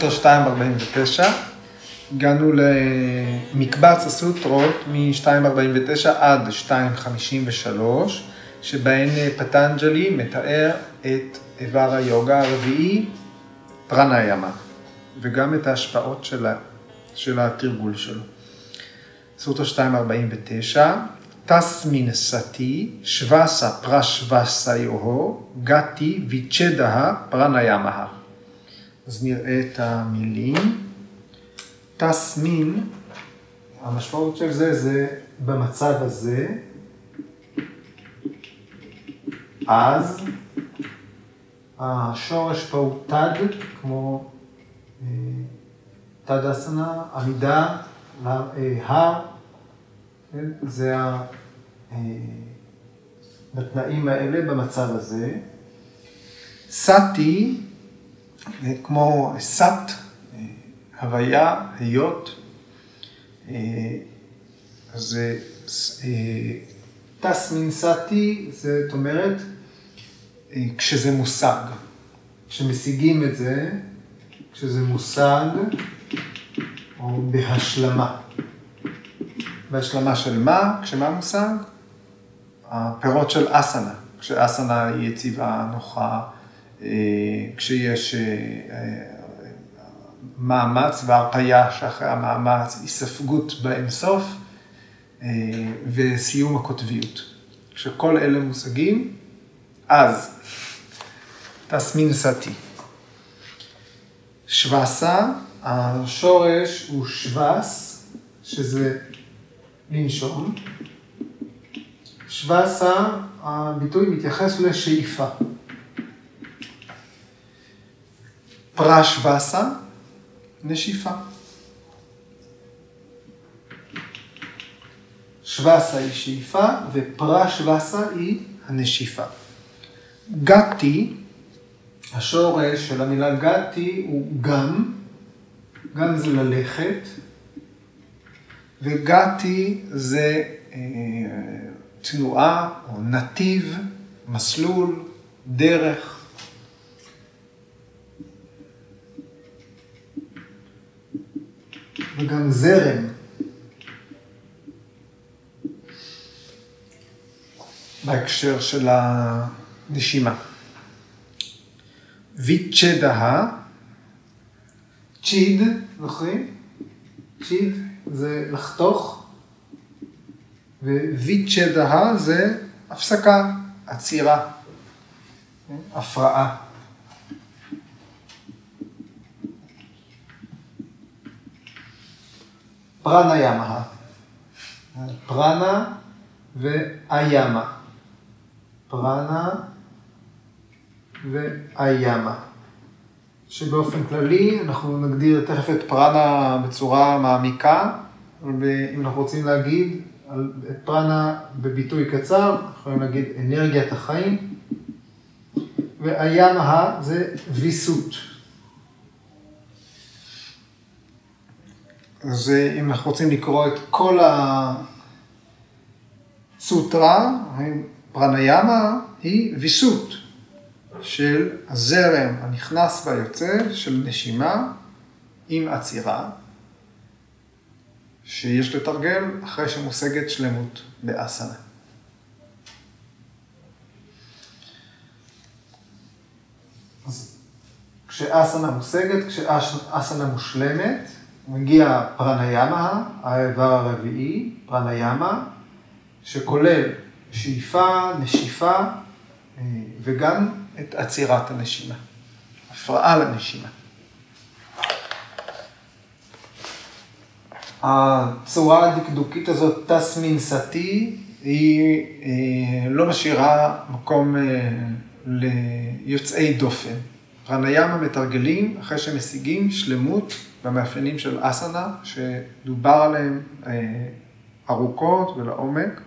סוטרה 249, הגענו למקבץ הסוטרות מ-249 עד 253, שבהן פטנג'לי מתאר את איבר היוגה הרביעי, פרנה ימה, וגם את ההשפעות שלה, של התרגול שלו. סוטרה 249, תסמין סתי, שווסה פרשווסה יוהו, גתי ויצ'דה פרנה ימה. אז נראה את המילים. תסמין, המשמעות של זה זה במצב הזה, אז השורש פה הוא תד, כמו אה, תד אסנה, עמידה, הר, אה, כן? זה ה... אה, בתנאים האלה, במצב הזה. סאטי, כמו סאט, הוויה, היות, אז תסמין סאטי, זאת אומרת, כשזה מושג. כשמשיגים את זה, כשזה מושג, או בהשלמה. בהשלמה של מה? כשמה מושג? הפירות של אסנה. כשאסנה היא יציבה, נוחה, אה, כשיש אה, אה, מאמץ והרפאיה שאחרי המאמץ, היספגות באינסוף וסיום הקוטביות. כשכל אלה מושגים, אז תסמין סתי. שווסה, השורש הוא שוואס, שזה לנשום. שווסה, הביטוי מתייחס לשאיפה. פרשווסה, נשיפה. שווסה היא שאיפה ופרשווסה היא הנשיפה. גתי, השורש של המילה גתי הוא גם, גם זה ללכת, וגתי זה אה, תנועה או נתיב, מסלול, דרך. וגם זרם. בהקשר של הנשימה. ויצ'דה, צ'יד, זוכרים? צ'יד זה לחתוך, וויצ'דה זה הפסקה, עצירה, הפרעה. פרניאמה. פרנה ואיימה. פרנה ואיימה. שבאופן כללי אנחנו נגדיר תכף את פרנה בצורה מעמיקה, ואם אנחנו רוצים להגיד את פרנה בביטוי קצר, אנחנו יכולים להגיד אנרגיית החיים, ואיימה זה ויסות. אז אם אנחנו רוצים לקרוא את כל הסוטרה, פרניאמה היא ויסות של הזרם הנכנס והיוצא של נשימה עם עצירה, שיש לתרגל אחרי שמושגת שלמות באסנה. כשאסנה מושגת, כשאסנה מושלמת, מגיע פרניאמה, האיבר הרביעי, פרניאמה, שכולל שאיפה, נשיפה אה, וגם את עצירת הנשימה, הפרעה לנשימה. הצורה הדקדוקית הזאת, תסמין סטי, היא אה, לא משאירה מקום אה, ליוצאי דופן. פרניאמה מתרגלים אחרי שמשיגים שלמות במאפיינים של אסנה, שדובר עליהם ארוכות ולעומק.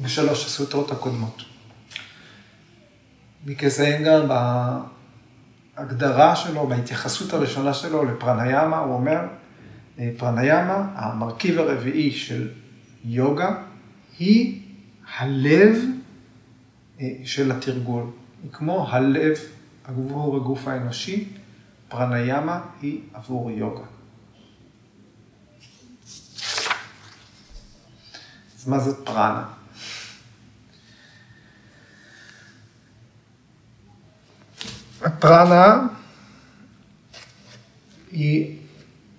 בשלוש הסוטרות הקודמות. מקזיינגר בהגדרה שלו, בהתייחסות הראשונה שלו לפרניאמה, הוא אומר, אה, פרניאמה, המרכיב הרביעי של יוגה, היא הלב אה, של התרגול. היא כמו הלב, עבור הגוף האנושי, פרניאמה היא עבור יוגה. אז מה זאת פרנה? הפרנה היא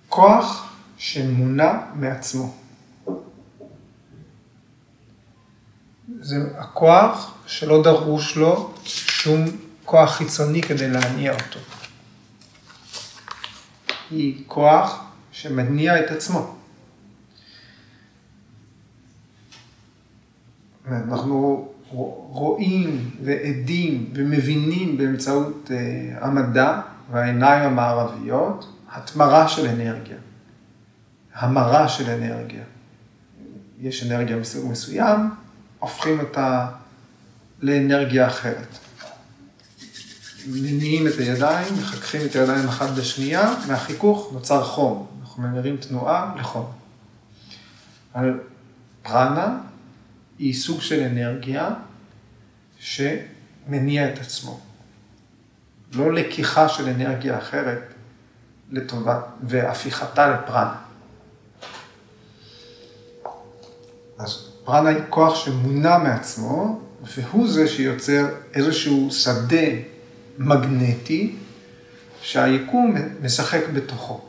כוח שמונע מעצמו. זה הכוח שלא דרוש לו שום כוח חיצוני כדי להניע אותו. היא כוח שמניע את עצמו. אנחנו רואים ועדים ומבינים באמצעות אה, המדע והעיניים המערביות התמרה של אנרגיה, המרה של אנרגיה. יש אנרגיה מסוג מסוים, הופכים אותה לאנרגיה אחרת. מניעים את הידיים, מחככים את הידיים אחת בשנייה, מהחיכוך נוצר חום. אנחנו ממירים תנועה לחום. על פרנה היא סוג של אנרגיה שמניע את עצמו. לא לקיחה של אנרגיה אחרת לטובת, והפיכתה לפרנה. אז פרנה היא כוח שמונע מעצמו, והוא זה שיוצר איזשהו שדה מגנטי שהיקום משחק בתוכו.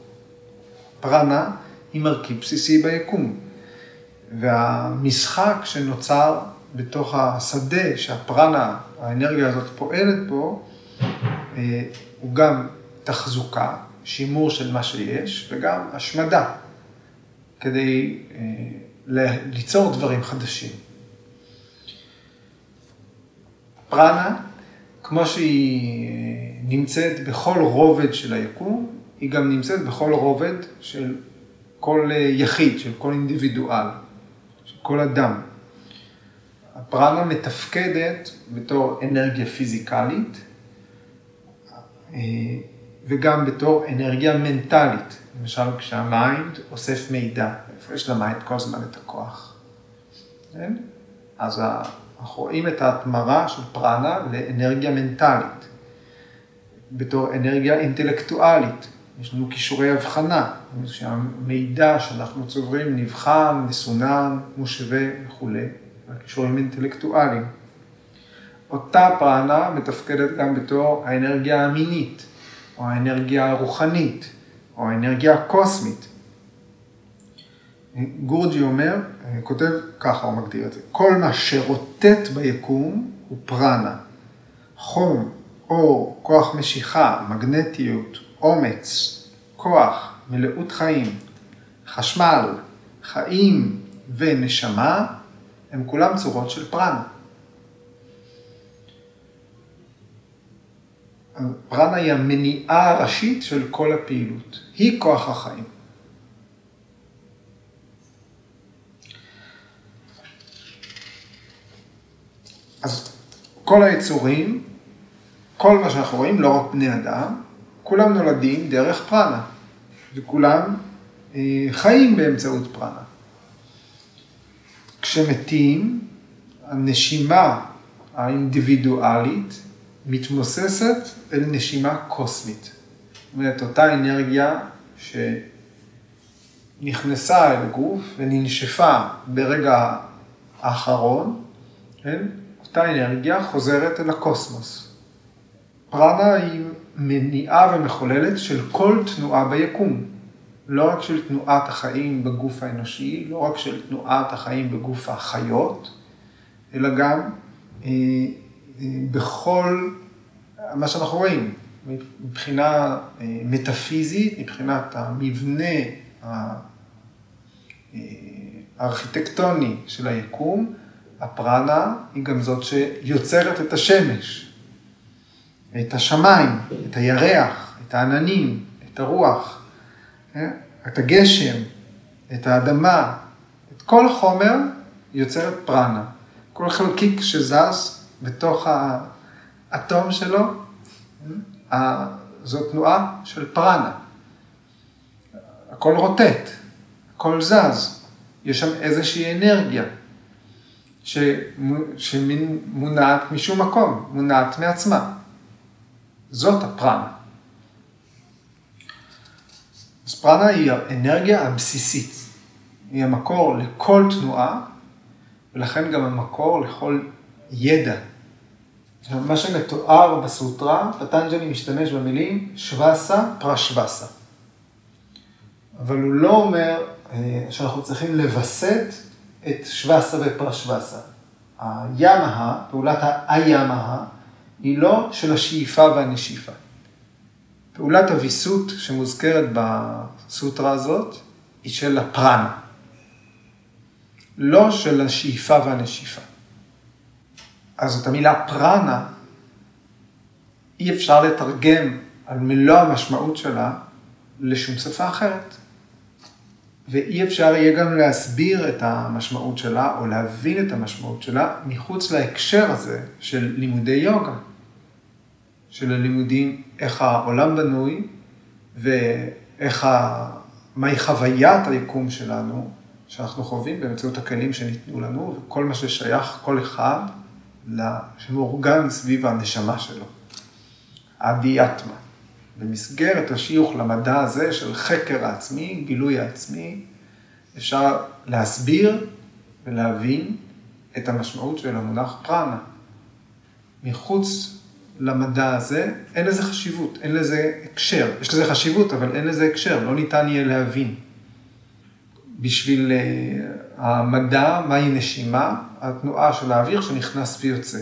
פרנה היא מרכיב בסיסי ביקום. והמשחק שנוצר בתוך השדה שהפרנה, האנרגיה הזאת פועלת בו, אה, הוא גם תחזוקה, שימור של מה שיש, וגם השמדה, כדי אה, ליצור דברים חדשים. פרנה, כמו שהיא אה, נמצאת בכל רובד של היקום, היא גם נמצאת בכל רובד של כל יחיד, של כל אינדיבידואל. כל אדם. הפרנה מתפקדת בתור אנרגיה פיזיקלית אה, וגם בתור אנרגיה מנטלית. למשל, כשה mind אוסף מידע, איפה יש ל mind כל הזמן את הכוח? כן? אז אנחנו רואים את ההתמרה של פרנה לאנרגיה מנטלית, בתור אנרגיה אינטלקטואלית. יש לנו כישורי הבחנה, שהמידע שאנחנו צוברים נבחן, מסונן, מושווה וכולי, הכישורים אינטלקטואליים. אותה פרנה מתפקדת גם בתור האנרגיה המינית, או האנרגיה הרוחנית, או האנרגיה הקוסמית. גורג'י אומר, כותב ככה, הוא מגדיר את זה, כל מה שרוטט ביקום הוא פרנה. חום, אור, כוח משיכה, מגנטיות, אומץ, כוח, מלאות חיים, חשמל, חיים ונשמה, הם כולם צורות של פרנה. פרנה היא המניעה הראשית של כל הפעילות, היא כוח החיים. אז כל היצורים, כל מה שאנחנו רואים, לא רק בני אדם, כולם נולדים דרך פרנה, וכולם אה, חיים באמצעות פרנה. כשמתים, הנשימה האינדיבידואלית מתמוססת אל נשימה קוסמית. זאת אומרת, אותה אנרגיה שנכנסה אל הגוף וננשפה ברגע האחרון, כן? אותה אנרגיה חוזרת אל הקוסמוס. פרנה היא מניעה ומחוללת של כל תנועה ביקום. לא רק של תנועת החיים בגוף האנושי, לא רק של תנועת החיים בגוף החיות, אלא גם אה, אה, בכל מה שאנחנו רואים, מבחינה אה, מטאפיזית, מבחינת המבנה הארכיטקטוני של היקום, הפרנה היא גם זאת שיוצרת את השמש. את השמיים, את הירח, את העננים, את הרוח, אה? את הגשם, את האדמה, את כל חומר יוצרת פרנה. כל חלקיק שזז בתוך האטום שלו, אה? זו תנועה של פרנה. הכל רוטט, הכל זז, יש שם איזושהי אנרגיה שמונעת משום מקום, מונעת מעצמה. זאת הפרנה. אז פרנה היא האנרגיה הבסיסית. היא המקור לכל תנועה, ולכן גם המקור לכל ידע. מה שמתואר בסוטרה, פטנג'לי משתמש במילים שווסה פרשווסה. אבל הוא לא אומר אה, שאנחנו צריכים לווסת את שווסה ופרשווסה. הימה, פעולת הימה, היא לא של השאיפה והנשיפה. פעולת הוויסות שמוזכרת בסוטרה הזאת היא של הפרנה, לא של השאיפה והנשיפה. אז את המילה פרנה אי אפשר לתרגם על מלוא המשמעות שלה לשום שפה אחרת. ואי אפשר יהיה גם להסביר את המשמעות שלה או להבין את המשמעות שלה מחוץ להקשר הזה של לימודי יוגה. של הלימודים, איך העולם בנוי ואיך ה... מהי חוויית היקום שלנו, שאנחנו חווים באמצעות הכלים שניתנו לנו, וכל מה ששייך, כל אחד, שמאורגן סביב הנשמה שלו. אדיאטמה. במסגרת השיוך למדע הזה של חקר העצמי, גילוי העצמי, אפשר להסביר ולהבין את המשמעות של המונח פרנה. מחוץ למדע הזה, אין לזה חשיבות, אין לזה הקשר. יש לזה חשיבות, אבל אין לזה הקשר, לא ניתן יהיה להבין. בשביל uh, המדע, מהי נשימה, התנועה של האוויר שנכנס ויוצא.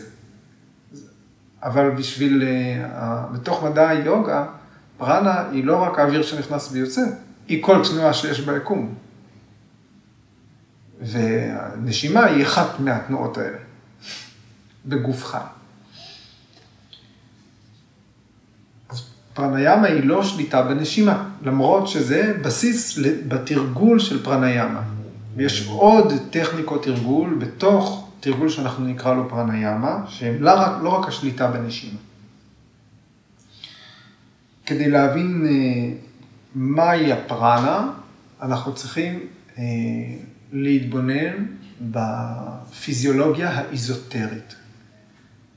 אבל בשביל, uh, בתוך מדע היוגה, פרנה היא לא רק האוויר שנכנס ויוצא, היא כל תנועה שיש ביקום. ונשימה היא אחת מהתנועות האלה, בגוף חי. פרניאמה היא לא שליטה בנשימה, למרות שזה בסיס בתרגול של פרניאמה. ויש עוד טכניקות תרגול בתוך תרגול שאנחנו נקרא לו פרניאמה, שהם לא רק, לא רק השליטה בנשימה. כדי להבין אה, מהי הפרנה, אנחנו צריכים אה, להתבונן בפיזיולוגיה האיזוטרית,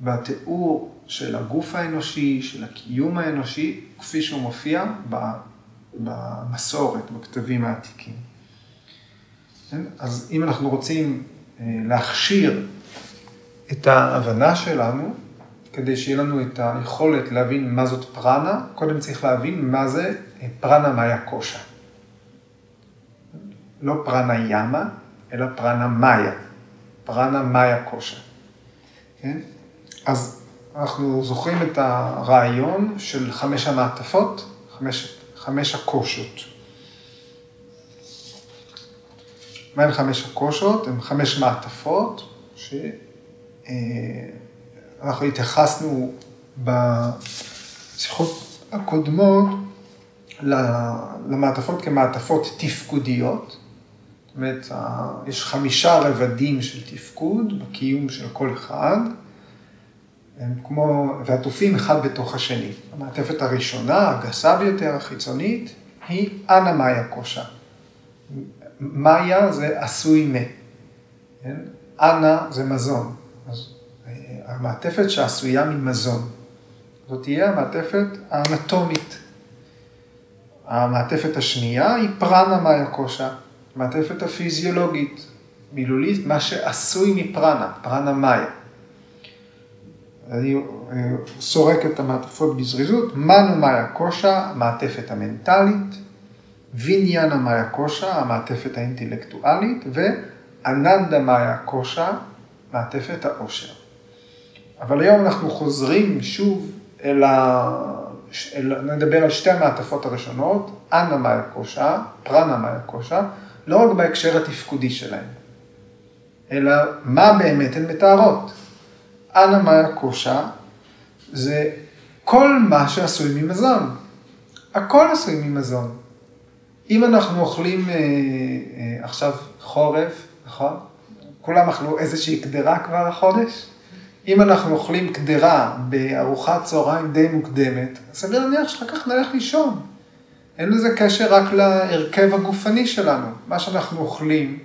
בתיאור של הגוף האנושי, של הקיום האנושי, כפי שהוא מופיע במסורת, בכתבים העתיקים. כן? אז אם אנחנו רוצים אה, להכשיר את ההבנה שלנו, כדי שיהיה לנו את היכולת להבין מה זאת פרנה, קודם צריך להבין מה זה אה, פרנה מאיה קושה. לא פרנה ימה, אלא פרנה מאיה. פרנה מאיה קושה. כן? אז אנחנו זוכרים את הרעיון של חמש המעטפות, חמש, חמש הקושות. מהן חמש הקושות? הן חמש מעטפות שאנחנו התייחסנו בשיחות הקודמות למעטפות כמעטפות תפקודיות. זאת אומרת, יש חמישה רבדים של תפקוד בקיום של כל אחד. הם כמו, ועטופים אחד בתוך השני. המעטפת הראשונה, הגסה ביותר, החיצונית, היא אנה מאיה קושה. מאיה זה עשוי מ. כן? אנה זה מזון. אז המעטפת שעשויה ממזון. זאת תהיה המעטפת האנטומית. המעטפת השנייה היא פרנה מאיה קושה, המעטפת הפיזיולוגית, מילולית, מה שעשוי מפרנה, פרנה מאיה. אני אה, סורק את המעטפות בזריזות, מנו מאיה קושה, המעטפת המנטלית, ויניאנה מאיה קושה, המעטפת האינטלקטואלית, ואננדה מאיה קושה, מעטפת העושר. אבל היום אנחנו חוזרים שוב אל ה... אל... נדבר על שתי המעטפות הראשונות, אנה מאיה קושה, פרנה מאיה קושה, לא רק בהקשר התפקודי שלהם, אלא מה באמת הן מתארות. אנה מאיה קושה זה כל מה שעשוי ממזון. הכל עשוי ממזון. אם אנחנו אוכלים אה, אה, עכשיו חורף, נכון? כולם אכלו איזושהי קדרה כבר החודש? אם אנחנו אוכלים קדרה בארוחת צהריים די מוקדמת, סביר להניח שאחר כך נלך לישון. אין לזה קשר רק להרכב הגופני שלנו. מה שאנחנו אוכלים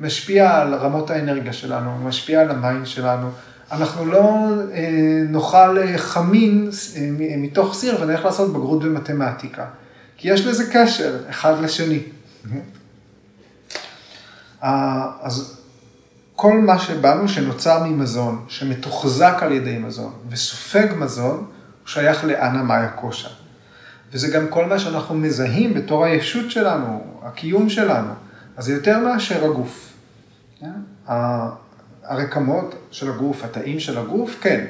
משפיע על רמות האנרגיה שלנו, משפיע על המים שלנו, אנחנו לא אה, נאכל אה, חמין אה, מתוך סיר ונלך לעשות בגרות במתמטיקה. כי יש לזה קשר אחד לשני. אז כל מה שבאנו שנוצר ממזון, שמתוחזק על ידי מזון וסופג מזון, הוא שייך לאנה מאיה קושה. וזה גם כל מה שאנחנו מזהים בתור הישות שלנו, הקיום שלנו. אז זה יותר מאשר הגוף. הרקמות של הגוף, התאים של הגוף, כן,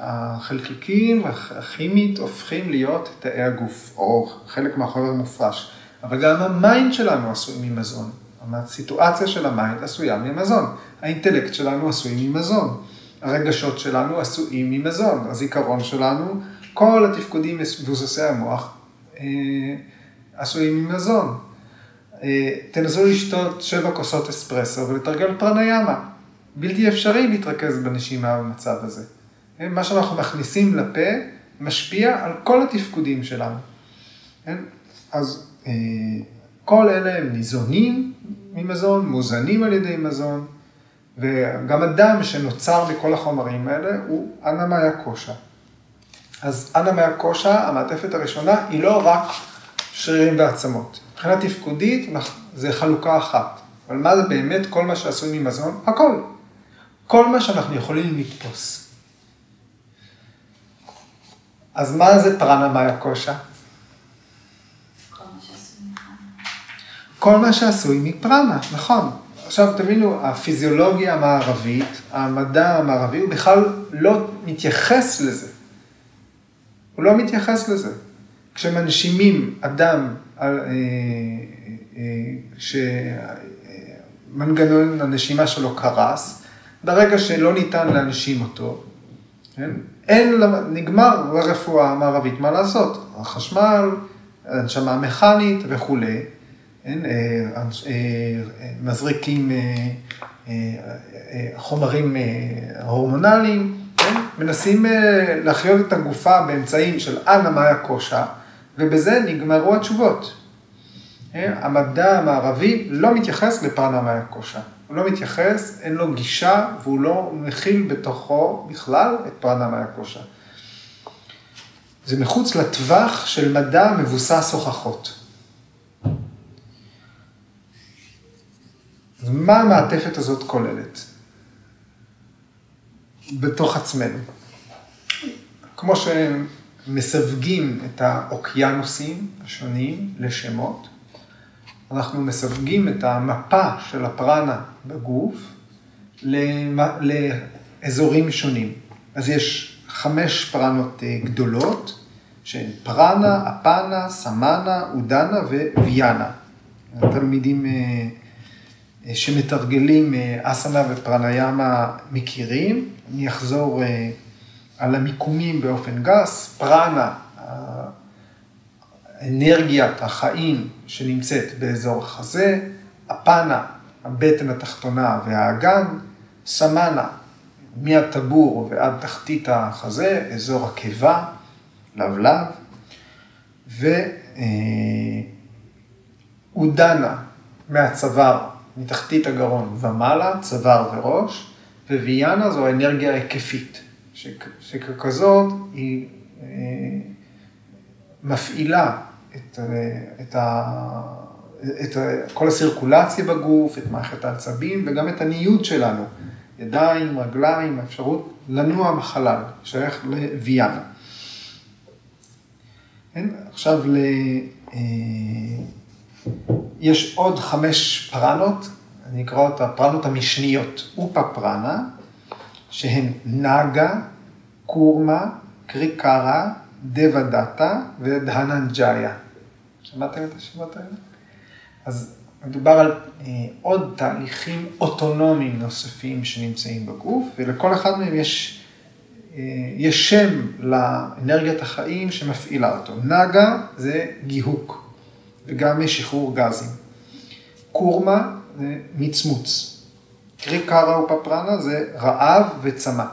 החלקיקים הכימית הופכים להיות תאי הגוף, או חלק מהחומר מופרש. אבל גם ה mind שלנו עשוי ממזון. הסיטואציה של ה mind עשויה ממזון. האינטלקט שלנו עשוי ממזון. הרגשות שלנו עשויים ממזון. הזיכרון שלנו, כל התפקודים מבוססי המוח אה, עשויים ממזון. אה, תנסו לשתות שבע כוסות אספרסו ולתרגל פרניאמה. בלתי אפשרי להתרכז בנשימה במצב הזה. אה, מה שאנחנו מכניסים לפה משפיע על כל התפקודים שלנו. אז כל אלה הם ניזונים ממזון, מוזנים על ידי מזון, וגם הדם שנוצר מכל החומרים האלה הוא אנמיה קושה. אז אנמיה קושה, המעטפת הראשונה, היא לא רק שרירים ועצמות. מבחינה תפקודית זה חלוקה אחת. אבל מה זה באמת כל מה שעשוי ממזון? הכל. כל מה שאנחנו יכולים לתפוס. אז מה זה פרנה מאיה קושה? כל מה שעשוי מפרנה, נכון. עכשיו תבינו, הפיזיולוגיה המערבית, המדע המערבי, הוא בכלל לא מתייחס לזה. הוא לא מתייחס לזה. כשמנשימים אדם על, אה, אה, שמנגנון הנשימה שלו קרס, ברגע שלא ניתן להנשים אותו, כן? אין, נגמר לרפואה המערבית מה לעשות. החשמל, הנשמה מכנית וכולי. כן? אה, מזריקים חומרים הורמונליים, כן? מנסים להחיות את הגופה באמצעים של אנא מאיה קושה, ובזה נגמרו התשובות. המדע המערבי לא מתייחס לפרנה מאיה קושה. הוא לא מתייחס, אין לו גישה, והוא לא מכיל בתוכו בכלל את פרנה מאיה קושה. זה מחוץ לטווח של מדע מבוסס הוכחות. אז מה המעטפת הזאת כוללת? בתוך עצמנו. כמו שמסווגים את האוקיינוסים השונים לשמות, אנחנו מסווגים את המפה של הפרנה בגוף לאזורים שונים. אז יש חמש פרנות אה, גדולות, שהן פרנה, אפנה, סמנה, אודנה וויאנה. התלמידים אה, שמתרגלים אסנה ופרניאמה מכירים. אני אחזור על המיקומים באופן גס. פרנה, אנרגיית החיים שנמצאת באזור החזה, אפנה, הבטן התחתונה והאגן, סמנה, מהטבור ועד תחתית החזה, אזור הקיבה, לבלב, ועודנה מהצוואר, מתחתית הגרון ומעלה, צוואר וראש, וויאנה זו האנרגיה ההיקפית, שככזאת היא אה, מפעילה את, את, ה, את ה, כל הסירקולציה בגוף, את מערכת העצבים וגם את הניוד שלנו. ידיים, רגליים, האפשרות לנוע בחלל, שייך לוויאנה. כן? עכשיו, ל... אה, יש עוד חמש פרנות, אני אקרא אותה פרנות המשניות, אופה פרנה, שהן נגה, קורמה, קריקרה, דבה דאטה ודהננג'איה. שמעתם את השמות האלה? אז מדובר על אה, עוד תהליכים אוטונומיים נוספים שנמצאים בגוף, ולכל אחד מהם יש, אה, יש שם לאנרגיית החיים שמפעילה אותו. נגה זה גיהוק, וגם יש שחרור גזים. קורמה זה מצמוץ. קריקרה ופפרנה זה רעב וצמא.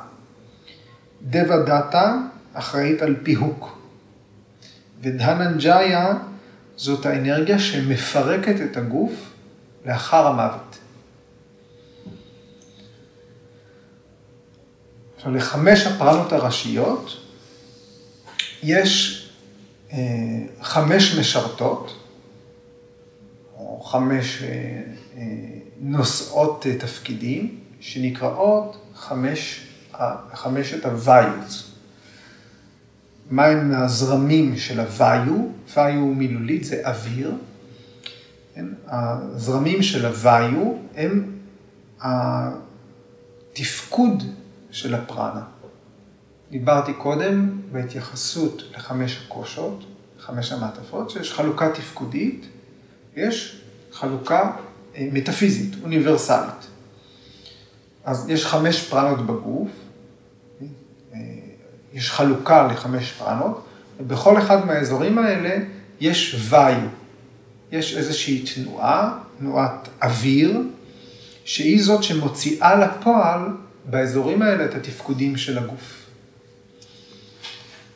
דבה דאטה אחראית על פיהוק. ודהננג'איה זאת האנרגיה שמפרקת את הגוף לאחר המוות. עכשיו, לחמש הפרנות הראשיות יש חמש משרתות, חמש נושאות תפקידים, שנקראות חמש, חמשת הוויוס. מהם הזרמים של הוויו, ויו מילולית זה אוויר, כן? הזרמים של הוויו הם התפקוד של הפרנה. דיברתי קודם בהתייחסות לחמש הקושות, חמש המעטפות, שיש חלוקה תפקודית, יש חלוקה אה, מטאפיזית, אוניברסלית. אז יש חמש פרנות בגוף, אה, יש חלוקה לחמש פרנות, ובכל אחד מהאזורים האלה יש ויו. יש איזושהי תנועה, תנועת אוויר, שהיא זאת שמוציאה לפועל באזורים האלה את התפקודים של הגוף.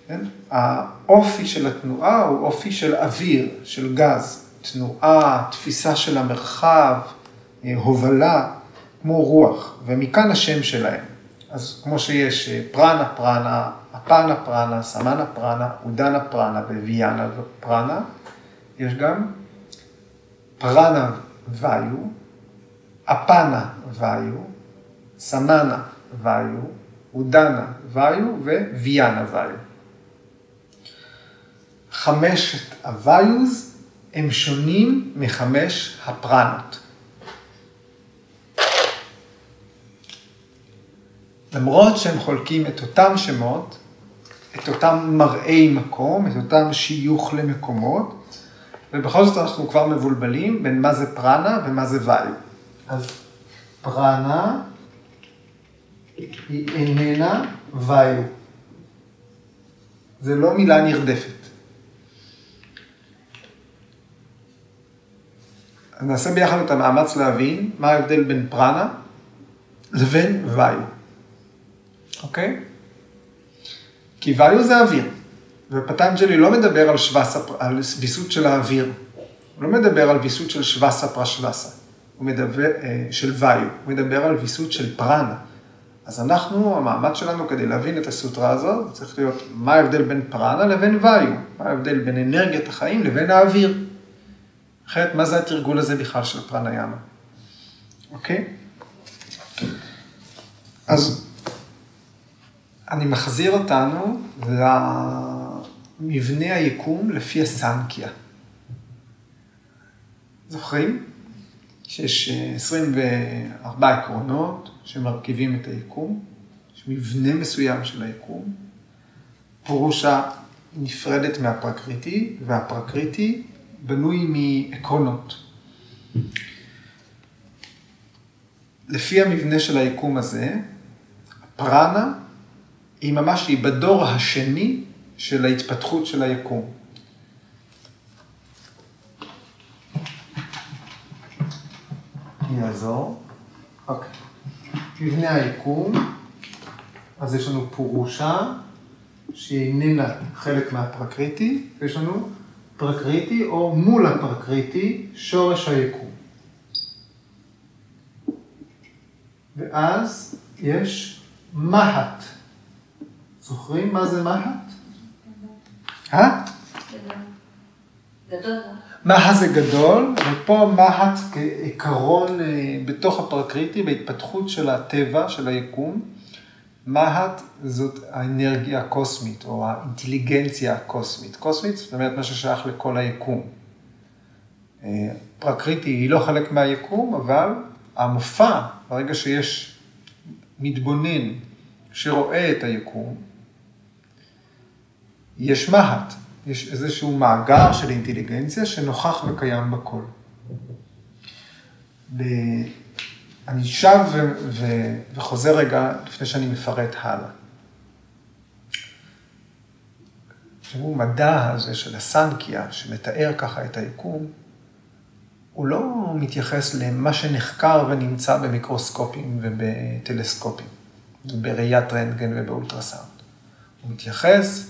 כן? האופי של התנועה הוא אופי של אוויר, של גז, תנועה, תפיסה של המרחב, אה, הובלה, כמו רוח, ומכאן השם שלהם. אז כמו שיש אה, פרנה פרנה, אפנה פרנה, סמנה פרנה, אודנה פרנה וויאנה פרנה, יש גם פרנה ויו, אפנה ויו, סמנה ויו, אודנה ויו וויאנה ויו. חמשת הוויוז הם שונים מחמש הפרנות. למרות שהם חולקים את אותם שמות, את אותם מראי מקום, את אותם שיוך למקומות, ובכל זאת אנחנו כבר מבולבלים בין מה זה פרנה ומה זה ואיו. אז פרנה היא איננה ואיו. זה לא מילה נרדפת. אז נעשה ביחד את המאמץ להבין מה ההבדל בין פרנה לבין ואיו. אוקיי? כי ואיו זה אוויר, ופטנג'לי לא מדבר על, שווסה, על ויסות של האוויר, הוא לא מדבר על ויסות של שווסה פרשווסה, הוא מדבר, אה, של ואיו, הוא מדבר על ויסות של פרנה. אז אנחנו, המאמץ שלנו כדי להבין את הסוטרה הזאת, צריך להיות מה ההבדל בין פרנה לבין ואיו, מה ההבדל בין אנרגיית החיים לבין האוויר. אחרת, מה זה התרגול הזה בכלל של פרנה ימה? אוקיי? אז אני מחזיר אותנו למבנה היקום לפי הסנקיה. זוכרים? שיש 24 אה, עקרונות שמרכיבים את היקום, יש מבנה מסוים של היקום. פורושה נפרדת מהפרקריטי, והפרקריטי בנוי מעקרונות. לפי המבנה של היקום הזה, פרנה היא ממש, היא בדור השני של ההתפתחות של היקום. יעזור. אוקיי. מבנה היקום, אז יש לנו פורושה, שהיא איננה חלק מהפרקריטי, ויש לנו פרקריטי, או מול הפרקריטי, שורש היקום. ואז יש מהט. זוכרים מה זה מהט? אה? גדול. מה זה גדול, ופה מהט כעיקרון אה, בתוך הפרקריטי, בהתפתחות של הטבע, של היקום. מהט זאת האנרגיה הקוסמית, או האינטליגנציה הקוסמית. קוסמית זאת אומרת מה ששייך לכל היקום. אה, פרקריטי היא לא חלק מהיקום, אבל המופע, ברגע שיש מתבונן שרואה את היקום, יש מהט, יש איזשהו מאגר של אינטליגנציה שנוכח וקיים בכל. אני שב ו... ו... וחוזר רגע לפני שאני מפרט הלאה. תראו, מדע הזה של הסנקיה, שמתאר ככה את היקום, הוא לא מתייחס למה שנחקר ונמצא במיקרוסקופים ובטלסקופים, בראיית רנטגן ובאולטרסאונד. הוא מתייחס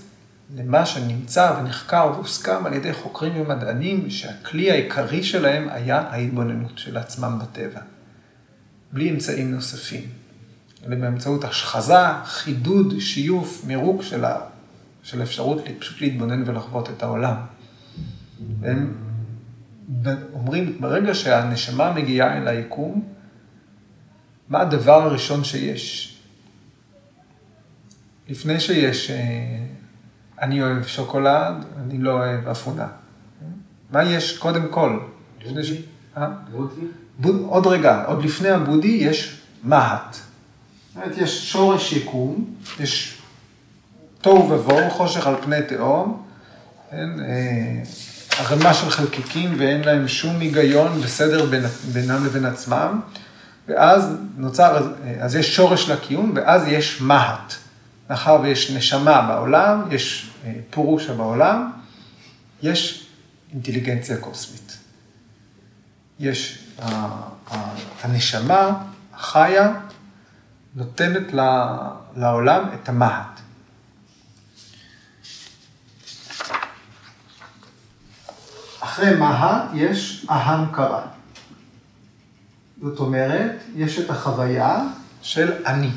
למה שנמצא ונחקר והוסכם על ידי חוקרים ומדענים, שהכלי העיקרי שלהם היה ההתבוננות של עצמם בטבע, בלי אמצעים נוספים. ובאמצעות השחזה, חידוד, שיוף, מירוק של של אפשרות פשוט להתבונן ולחוות את העולם. והם אומרים, ברגע שהנשמה מגיעה אל היקום, מה הדבר הראשון שיש? לפני שיש, אה, אני אוהב שוקולד, אני לא אוהב אפונה. מה יש קודם כל? לפני ש... אה? בודי? עוד רגע, עוד לפני הבודי יש מהט. אומרת, יש שורש יקום, יש תוהו ובוהו, חושך על פני תהום, כן? אה, ערימה של חלקיקים ואין להם שום היגיון וסדר בין, בינם לבין עצמם, ואז נוצר, אז יש שורש לקיום, ואז יש מהט. מאחר ויש נשמה בעולם, יש אה, פורושה בעולם, יש אינטליגנציה קוסמית. יש, הנשמה החיה נותנת לעולם את המהט. אחרי מהט יש אהם קרא. זאת אומרת, יש את החוויה של אני.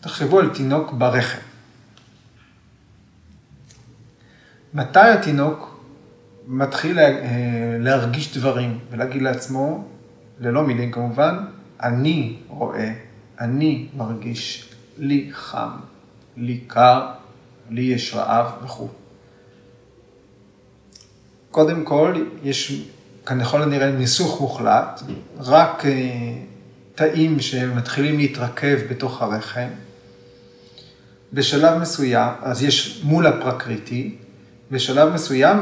תחשבו על תינוק ברחם. מתי התינוק מתחיל אה, להרגיש דברים ולהגיד לעצמו, ללא מילים כמובן, אני רואה, אני מרגיש, לי חם, לי קר, לי יש רעב וכו'. קודם כל, יש ככל הנראה ניסוך מוחלט, רק אה, תאים שמתחילים להתרכב בתוך הרחם. בשלב מסוים, אז יש מול הפרקריטי, בשלב מסוים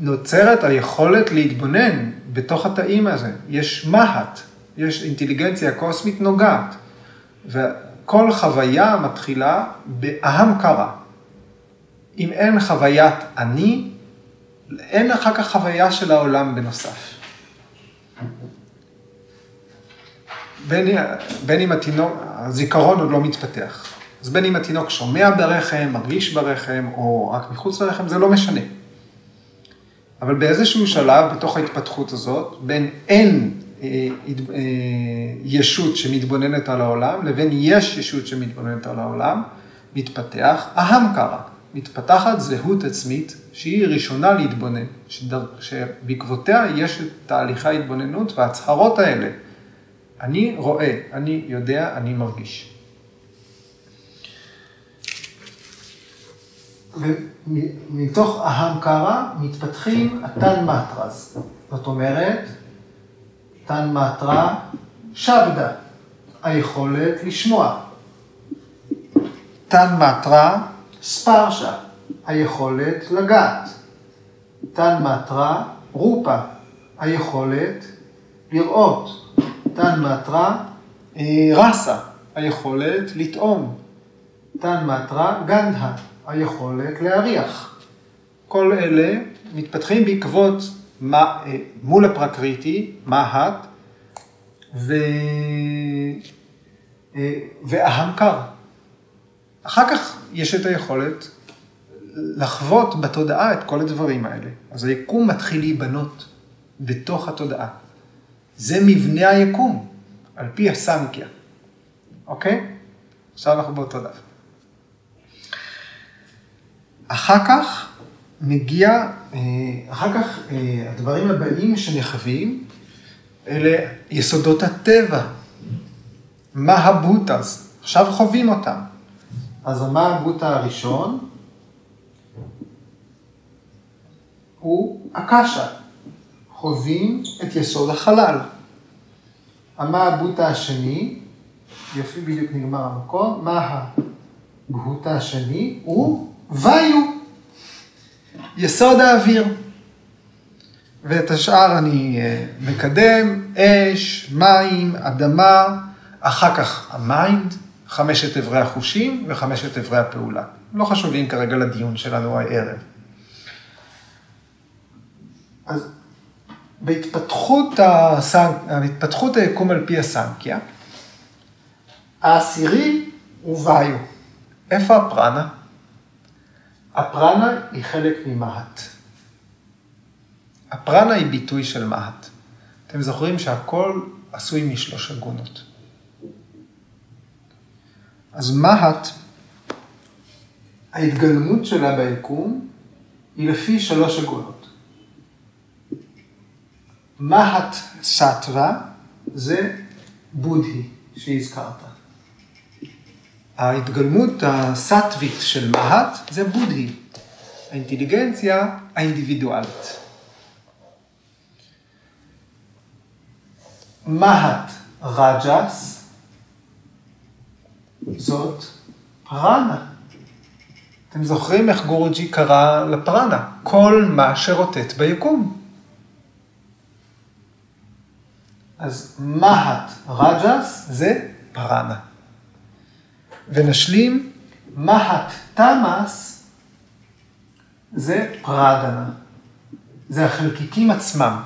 נוצרת היכולת להתבונן בתוך התאים הזה. יש מהט, יש אינטליגנציה קוסמית נוגעת, וכל חוויה מתחילה באהם קרא. אם אין חוויית אני, אין אחר כך חוויה של העולם בנוסף. בין, בין אם התינוק, הזיכרון עוד לא מתפתח. אז בין אם התינוק שומע ברחם, מרגיש ברחם, או רק מחוץ לרחם, זה לא משנה. אבל באיזשהו שלב, בתוך ההתפתחות הזאת, בין אין אה, אה, ישות שמתבוננת על העולם, לבין יש ישות שמתבוננת על העולם, מתפתח אהם קרא. מתפתחת זהות עצמית שהיא ראשונה להתבונן, שדר, שבעקבותיה יש את תהליכי ההתבוננות וההצהרות האלה. אני רואה, אני יודע, אני מרגיש. ומתוך קרא מתפתחים התן מטרז. זאת אומרת, תן מטרה שבדה, היכולת לשמוע. תן מטרה ספרשה, היכולת לגעת. תן מטרה רופה, היכולת לראות. תן מטרה אה, רסה, היכולת לטעום. תן מטרה גנדה, היכולת להריח. כל אלה מתפתחים בעקבות מה, אה, מול הפרקריטי, מהט, ו... אה, וההמקר. אחר כך יש את היכולת לחוות בתודעה את כל הדברים האלה. אז היקום מתחיל להיבנות בתוך התודעה. זה מבנה היקום, על פי הסנקיה, אוקיי? עכשיו אנחנו באותו דף. אחר כך מגיע, אה, אחר כך אה, הדברים הבאים שנחווים, אלה יסודות הטבע, מה הבוטס, עכשיו חווים אותם. אז המה הבוטה הראשון? הוא הקשה, חווים את יסוד החלל. המה הבוטה השני, יופי בדיוק נגמר המקום, מה הבוטה השני? הוא ואיו, יסוד האוויר. ואת השאר אני אה, מקדם, אש, מים, אדמה, אחר כך ה mind, חמשת אברי החושים וחמשת אברי הפעולה. לא חשובים כרגע לדיון שלנו הערב. אז בהתפתחות, הסנק... בהתפתחות היקום על פי הסנקיה, העשירי הוא ויו. איפה הפרנה? הפרנה היא חלק ממהט. הפרנה היא ביטוי של מהט. אתם זוכרים שהכל עשוי משלוש אגונות. אז מהט ההתגלמות שלה ביקום היא לפי שלוש עגונות. מהט סטווה זה בודהי שהזכרת. ההתגלמות הסטווית של מהט זה בודהי, האינטליגנציה האינדיבידואלית. מהט רג'ס זאת פרנה. אתם זוכרים איך גורג'י קרא לפרנה? כל מה שרוטט ביקום. אז מהט רג'ס זה פרנה. ונשלים, מהט תמאס זה פרדנה. זה החלקיקים עצמם.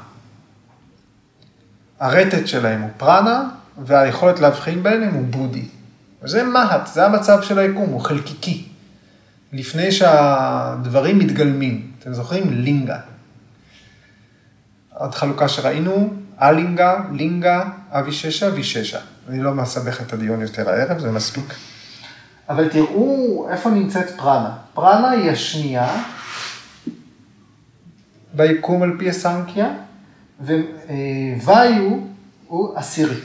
הרטט שלהם הוא פרנה, והיכולת להבחין ביניהם הוא בודי. וזה מהט, זה המצב של היקום, הוא חלקיקי. לפני שהדברים מתגלמים. אתם זוכרים? לינגה. עוד חלוקה שראינו, אלינגה, לינגה, אביששה, ויששה. אני לא מסבך את הדיון יותר הערב, זה מספיק. אבל תראו איפה נמצאת פרנה. פרנה היא השנייה ביקום על פי הסנקיה, וויו הוא עשירי.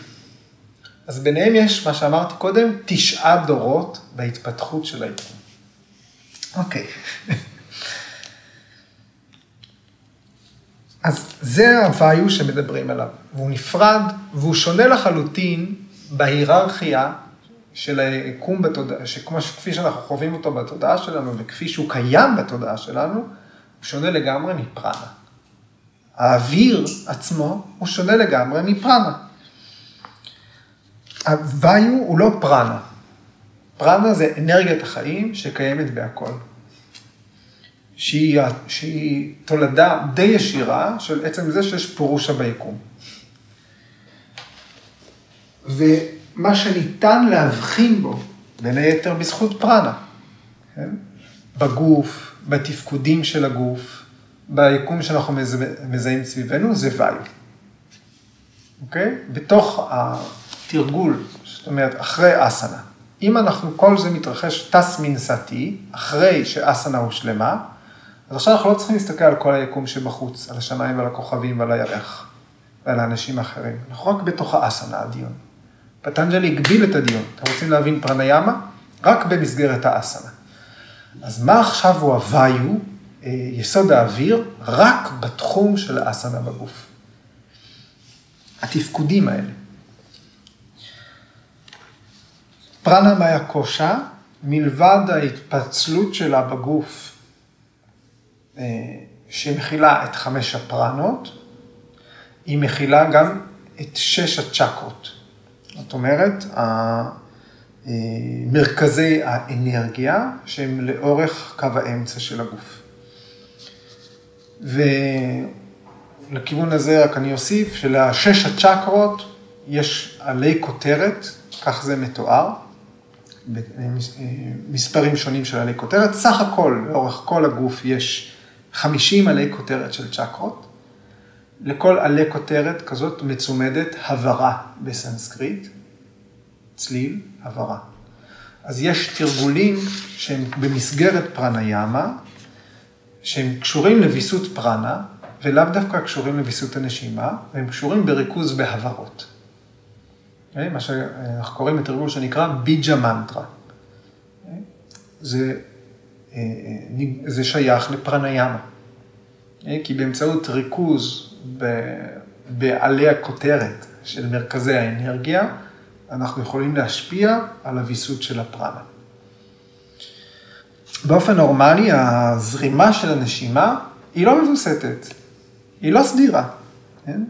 אז ביניהם יש, מה שאמרתי קודם, תשעה דורות בהתפתחות של היקום. אוקיי. אז זה הוויו שמדברים עליו, והוא נפרד, והוא שונה לחלוטין בהיררכיה של היקום בתודעה, שכפי שאנחנו חווים אותו בתודעה שלנו, וכפי שהוא קיים בתודעה שלנו, הוא שונה לגמרי מפרנה. האוויר עצמו הוא שונה לגמרי מפרנה. הוויו הוא לא פרנה. פרנה זה אנרגיית החיים שקיימת בהכל. שהיא, שהיא תולדה די ישירה של עצם זה שיש פירושה ביקום. ומה שניתן להבחין בו, בין היתר בזכות פרנה, כן? בגוף, בתפקודים של הגוף, ביקום שאנחנו מזהים סביבנו, זה ויו. אוקיי? בתוך התרגול, זאת אומרת, אחרי אסנה. אם אנחנו, כל זה מתרחש טס מנסתי, אחרי שאסנה הושלמה, אז עכשיו אנחנו לא צריכים להסתכל על כל היקום שבחוץ, על השמיים ועל הכוכבים ועל הירח ועל האנשים האחרים. אנחנו רק בתוך האסנה הדיון. פטנג'לי הגביל את הדיון. אתם רוצים להבין פרניאמה? רק במסגרת האסנה. אז מה עכשיו הוא הוויו, אה, יסוד האוויר, רק בתחום של האסנה בגוף. התפקודים האלה. פרנה מאיה קושה, מלבד ההתפצלות שלה בגוף אה, שמכילה את חמש הפרנות, היא מכילה גם את שש הצ'קרות. זאת אומרת, מרכזי האנרגיה שהם לאורך קו האמצע של הגוף. ולכיוון הזה רק אני אוסיף שלשש הצ'קרות יש עלי כותרת, כך זה מתואר, מספרים שונים של עלי כותרת, סך הכל לאורך כל הגוף יש 50 עלי כותרת של צ'קרות. לכל עלי כותרת כזאת מצומדת הברה בסנסקריט, צליל, הברה. אז יש תרגולים שהם במסגרת פרניאמה, שהם קשורים לוויסות פרנה, ולאו דווקא קשורים לוויסות הנשימה, והם קשורים בריכוז בהברות. אוקיי? מה שאנחנו קוראים בתרגול שנקרא ביג'ה מנטרה. אוקיי? זה אה, אה, זה שייך לפרניאמה. אה, כי באמצעות ריכוז בעלי הכותרת של מרכזי האנרגיה, אנחנו יכולים להשפיע על הוויסות של הפרנה. באופן נורמלי, הזרימה של הנשימה היא לא מווסתת, היא לא סדירה. כן?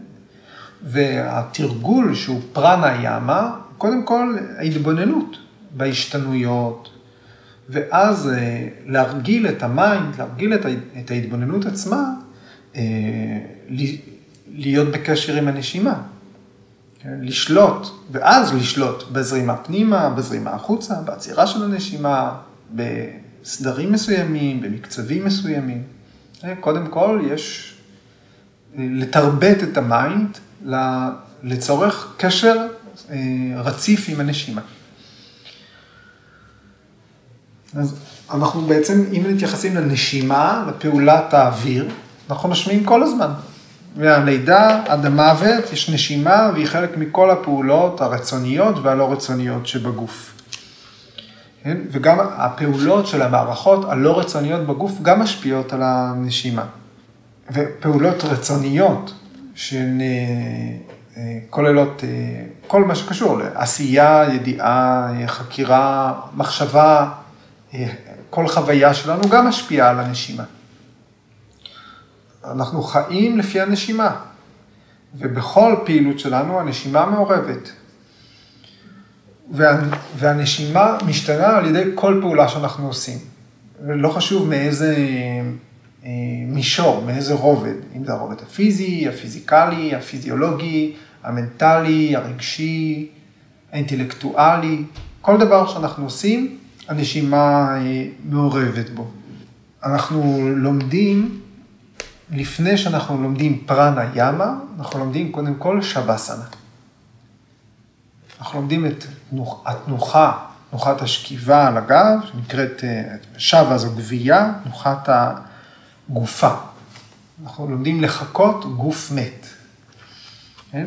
והתרגול שהוא פרניאמה, קודם כל ההתבוננות בהשתנויות, ואז אה, להרגיל את ה mind, להרגיל את ההתבוננות עצמה, להיות בקשר עם הנשימה. כן? לשלוט, ואז לשלוט בזרימה פנימה, בזרימה החוצה, בעצירה של הנשימה, בסדרים מסוימים, במקצבים מסוימים. אה, קודם כל, יש לתרבת את ה mind לצורך קשר רציף עם הנשימה. אז אנחנו בעצם, אם מתייחסים לנשימה, לפעולת האוויר, אנחנו נושמים כל הזמן. מהלידה עד המוות יש נשימה והיא חלק מכל הפעולות הרצוניות והלא רצוניות שבגוף. כן? וגם הפעולות של המערכות הלא רצוניות בגוף גם משפיעות על הנשימה. ופעולות רצוניות שכוללות אה, כל מה שקשור לעשייה, ידיעה, חקירה, מחשבה, אה, כל חוויה שלנו גם משפיעה על הנשימה. אנחנו חיים לפי הנשימה, ובכל פעילות שלנו הנשימה מעורבת. וה, והנשימה משתנה על ידי כל פעולה שאנחנו עושים. לא חשוב מאיזה אה, מישור, מאיזה רובד, אם זה הרובד הפיזי, הפיזיקלי, הפיזיולוגי, המנטלי, הרגשי, האינטלקטואלי, כל דבר שאנחנו עושים, הנשימה אה, מעורבת בו. אנחנו לומדים לפני שאנחנו לומדים פרנה ימה, אנחנו לומדים קודם כל שווסנה. אנחנו לומדים את התנוחה, תנוחת השכיבה על הגב, שנקראת, אה, שאווה, זו גווייה, תנוחת הגופה. אנחנו לומדים לחקות גוף מת. כן?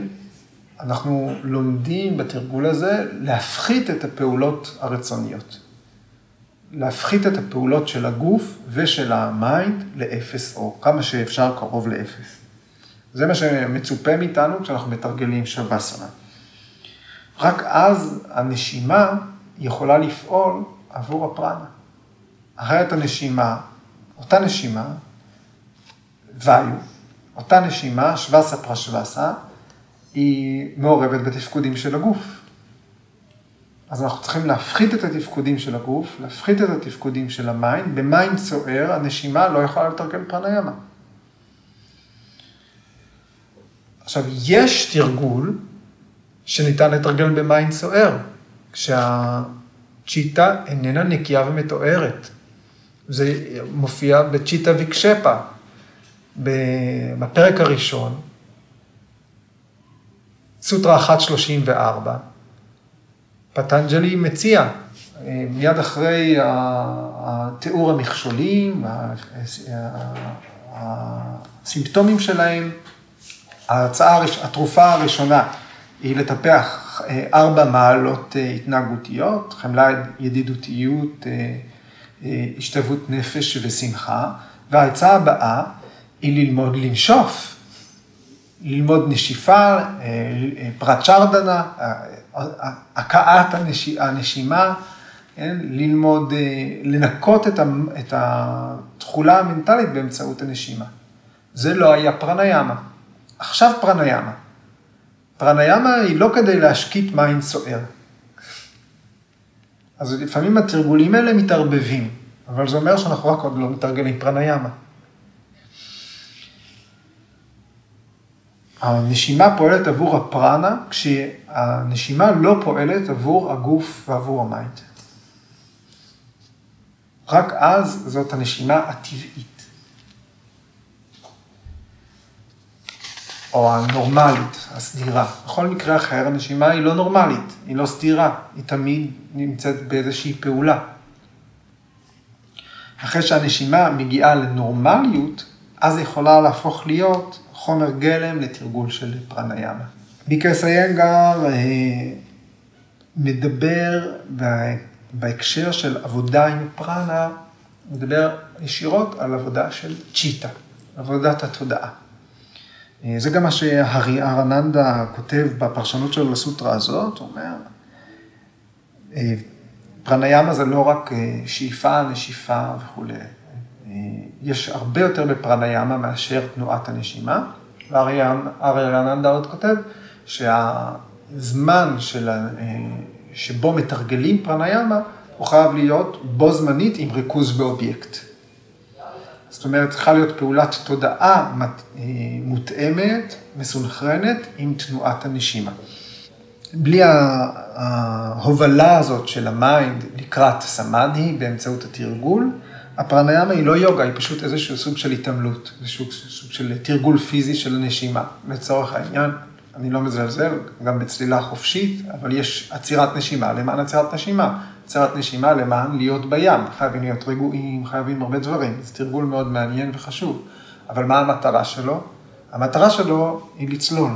אנחנו לומדים בתרגול הזה להפחית את הפעולות הרצוניות. להפחית את הפעולות של הגוף ושל ה mind לאפס, או כמה שאפשר קרוב לאפס. זה מה שמצופה מאיתנו כשאנחנו מתרגלים שווסנה. רק אז הנשימה יכולה לפעול עבור הפרנה. אחרת הנשימה, אותה נשימה, ויו, אותה נשימה, שווסה פרשווסה, היא מעורבת בתפקודים של הגוף. אז אנחנו צריכים להפחית את התפקודים של הגוף, להפחית את התפקודים של המים. במים סוער הנשימה לא יכולה לתרגל פרניאמה. עכשיו, יש תרגול שניתן לתרגל במים סוער, כשהצ'יטה איננה נקייה ומתוארת. זה מופיע בצ'יטה ויקשפה. בפרק הראשון, סוטרה 134, פטנג'לי מציע, אה, מיד אחרי התיאור המכשולים, הסימפטומים שלהם, ההצעה, התרופה הראשונה היא לטפח אה, ארבע מעלות אה, התנהגותיות, חמלה, ידידותיות, השתוות נפש ושמחה, וההצעה הבאה היא ללמוד לנשוף, ללמוד נשיפה, פרט שרדנה, הכאת הנשימה, כן? ללמוד, אה, לנקות את התכולה המנטלית באמצעות הנשימה. זה לא היה פרניאמה. עכשיו פרניאמה. פרניאמה היא לא כדי להשקיט מים סוער. אז לפעמים התרגולים האלה מתערבבים, אבל זה אומר שאנחנו רק עוד לא מתרגלים פרניאמה. הנשימה פועלת עבור הפרנה, כשהנשימה לא פועלת עבור הגוף ועבור ה mind. רק אז זאת הנשימה הטבעית. או הנורמלית, הסדירה. בכל מקרה אחר, הנשימה היא לא נורמלית, היא לא סדירה, היא תמיד נמצאת באיזושהי פעולה. אחרי שהנשימה מגיעה לנורמליות, אז היא יכולה להפוך להיות חומר גלם לתרגול של פרניאמה. ביקרס איינגר אה, מדבר בהקשר של עבודה עם פרנה, מדבר ישירות על עבודה של צ'יטה, עבודת התודעה. אה, זה גם מה שהרי ארננדה כותב בפרשנות שלו לסוטרה הזאת, הוא אומר, אה, פרניאמה זה לא רק שאיפה, נשיפה וכולי. יש הרבה יותר בפרניאמה מאשר תנועת הנשימה. ואריאננדה עוד כותב שהזמן של, שבו מתרגלים פרניאמה, הוא חייב להיות בו זמנית עם ריכוז באובייקט. זאת אומרת, צריכה להיות פעולת תודעה מותאמת, מסונכרנת, עם תנועת הנשימה. בלי ההובלה הזאת של ה mind לקראת סמאדי באמצעות התרגול, הפרניאמה היא לא יוגה, היא פשוט איזשהו סוג של התעמלות, איזשהו סוג של תרגול פיזי של הנשימה, לצורך העניין, אני לא מזלזל, גם בצלילה חופשית, אבל יש עצירת נשימה למען עצירת נשימה. עצירת נשימה למען להיות בים, חייבים להיות רגועים, חייבים הרבה דברים. זה תרגול מאוד מעניין וחשוב. אבל מה המטרה שלו? המטרה שלו היא לצלול.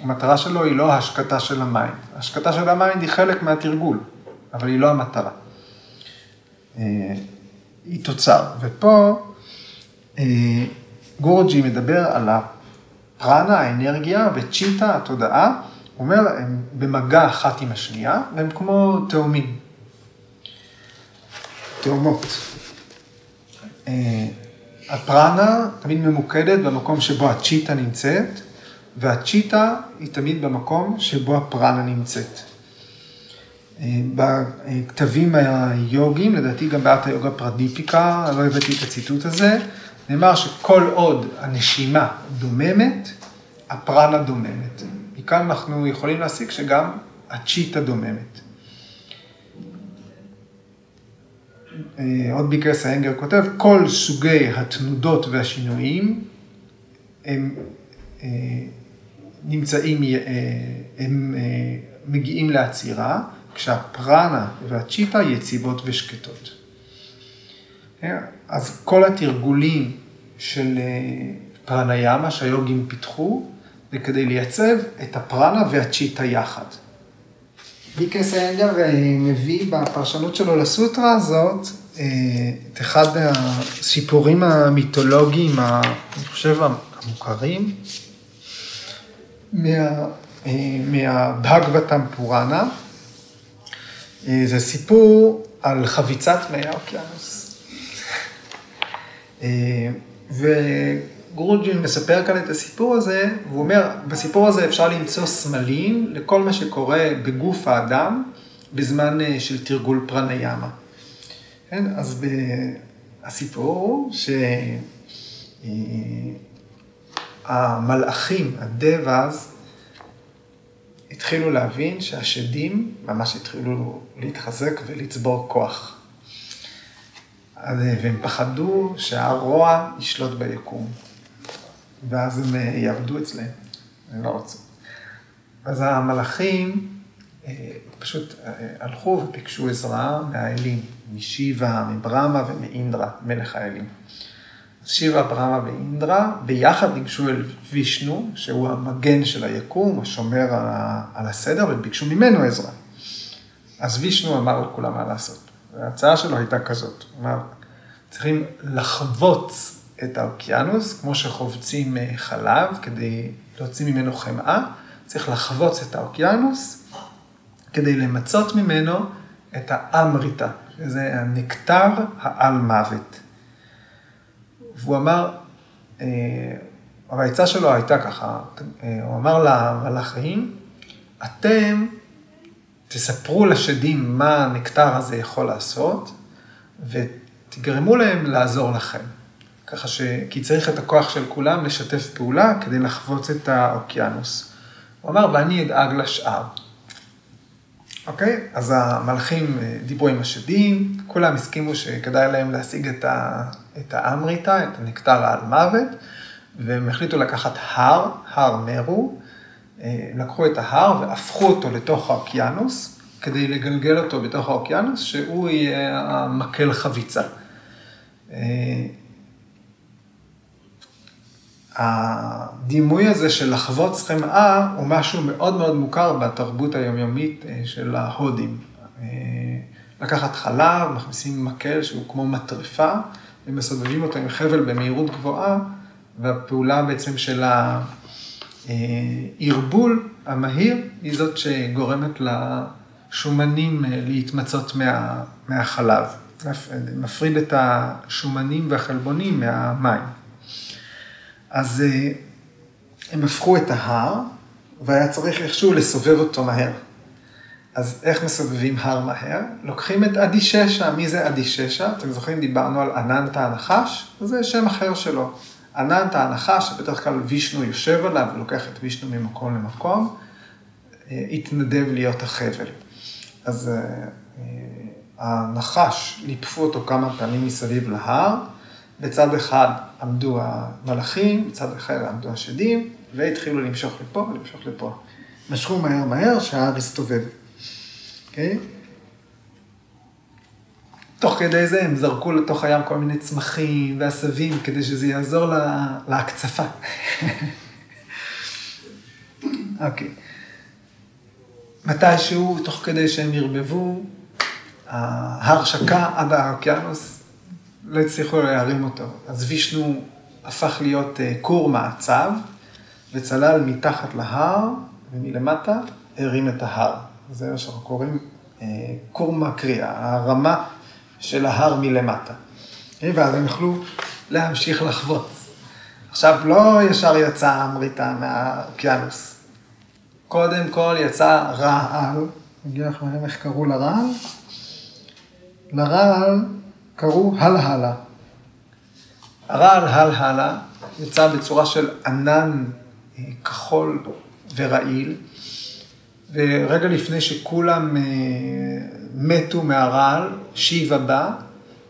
המטרה שלו היא לא השקטה של המים. השקטה של המים היא חלק מהתרגול, אבל היא לא המטרה. היא תוצר. ופה אה, גורג'י מדבר על הפרנה, האנרגיה, וצ'יטה, התודעה. הוא אומר, הם במגע אחת עם השנייה, והם כמו תאומים. תאומות. אה, הפרנה תמיד ממוקדת במקום שבו הצ'יטה נמצאת, והצ'יטה היא תמיד במקום שבו הפרנה נמצאת. אה, בכתבים היוגיים, לדעתי גם באתא יוגה פרדיפיקה, לא הבאתי את הציטוט הזה, נאמר שכל עוד הנשימה דוממת, הפרנה דוממת. מכאן אנחנו יכולים להסיק שגם הצ'יטה דוממת. אה, עוד ביקרס האנגר כותב, כל סוגי התנודות והשינויים הם אה, נמצאים, הם מגיעים לעצירה, כשהפרנה והצ'יטה יציבות ושקטות. אז כל התרגולים של פרניאמה שהיוגים פיתחו, זה כדי לייצב את הפרנה והצ'יטה יחד. ביקרס איינגר אה, מביא בפרשנות שלו לסוטרה הזאת אה, את אחד הסיפורים המיתולוגיים, אני חושב, המוכרים, מה, אה, מהבהגבתם פוראנה. זה סיפור על חביצת מי האוקיינוס. ו... גרוג'ין מספר כאן את הסיפור הזה, והוא אומר, בסיפור הזה אפשר למצוא סמלים לכל מה שקורה בגוף האדם בזמן אה, של תרגול פרניאמה. כן, אז הסיפור הוא שהמלאכים, הדבאז, התחילו להבין שהשדים ממש התחילו להתחזק ולצבור כוח. והם פחדו שהרוע ישלוט ביקום. ואז הם אה, יעבדו אצלם, הם לא רצו. אז המלאכים אה, פשוט אה, הלכו וביקשו עזרה מהאלים, משיבה, מברמה ומאינדרה, מלך האלים. שיבה, ברמה ואינדרה ביחד ניגשו אל וישנו, שהוא המגן של היקום, השומר על הסדר, וביקשו ממנו עזרה. אז וישנו אמר לכולם מה לעשות. וההצעה שלו הייתה כזאת, הוא אמר, צריכים לחבוץ את האוקיינוס, כמו שחובצים אה, חלב כדי להוציא ממנו חמאה, צריך לחבוץ את האוקיינוס כדי למצות ממנו את האמריטה, שזה הנקטר העל מוות. והוא אמר, אה, העצה שלו הייתה ככה, אה, הוא אמר למלאכים, אתם תספרו לשדים מה הנקטר הזה יכול לעשות, ותגרמו להם לעזור לכם. ככה ש... כי צריך את הכוח של כולם לשתף פעולה כדי לחבוץ את האוקיינוס. הוא אמר, ואני אדאג לשאר. אוקיי? אז המלכים אה, דיברו עם השדים, כולם הסכימו שכדאי להם להשיג את, ה... את האמריטה, את הנקטר על מוות, והם החליטו לקחת הר, הר מרו, אה, לקחו את ההר והפכו אותו לתוך האוקיינוס, כדי לגלגל אותו בתוך האוקיינוס, שהוא יהיה המקל חביצה. אה, הדימוי הזה של לחבוץ חמאה הוא משהו מאוד מאוד מוכר בתרבות היומיומית אה, של ההודים. לקחת חלב, מכניסים מקל שהוא כמו מטרפה, ומסובבים אותו עם חבל במהירות גבוהה, והפעולה בעצם של הערבול המהיר היא זאת שגורמת לשומנים אה, להתמצות מה, מהחלב. מפריד את השומנים והחלבונים מהמים. אז אה, הם הפכו את ההר, והיה צריך איכשהו לסובב אותו מהר. אז איך מסובבים הר מהר? לוקחים את אדיששע. מי זה אדיששע? אתם זוכרים, דיברנו על אננטה הנחש? זה שם אחר שלו. אננטה הנחש, שבדרך כלל וישנו יושב עליו ולוקח את וישנו ממקום למקום, אה, התנדב להיות החבל. אז אה, הנחש, ליפפו אותו כמה פעמים מסביב להר, בצד אחד עמדו המלאכים, בצד אחר עמדו השדים, והתחילו למשוך לפה ולמשוך לפה. משכו מהר מהר שההר הסתובב, אוקיי? תוך כדי זה הם זרקו לתוך הים כל מיני צמחים ועשבים כדי שזה יעזור לה, להקצפה. אוקיי. מתישהו, תוך כדי שהם ערבבו, ההר שקע עד האוקיינוס, לא הצליחו להרים אותו. אז וישנו הפך להיות אה, כור מעצב, וצלל מתחת להר, ומלמטה הרים את ההר. זה מה שאנחנו קוראים אה, כור מקריאה, הרמה של ההר מלמטה. ואז הם יכלו להמשיך לחבוץ. עכשיו, לא ישר יצא אמריטה מהאוקיינוס. קודם כל יצא רעל, נגיד לך מעניין איך קראו לרעל? לרעל קראו הלהלה. הרעל הלהלה יצא בצורה של ענן אה, כחול ורעיל, ורגע לפני שכולם אה, מתו מהרעל, שיבה בא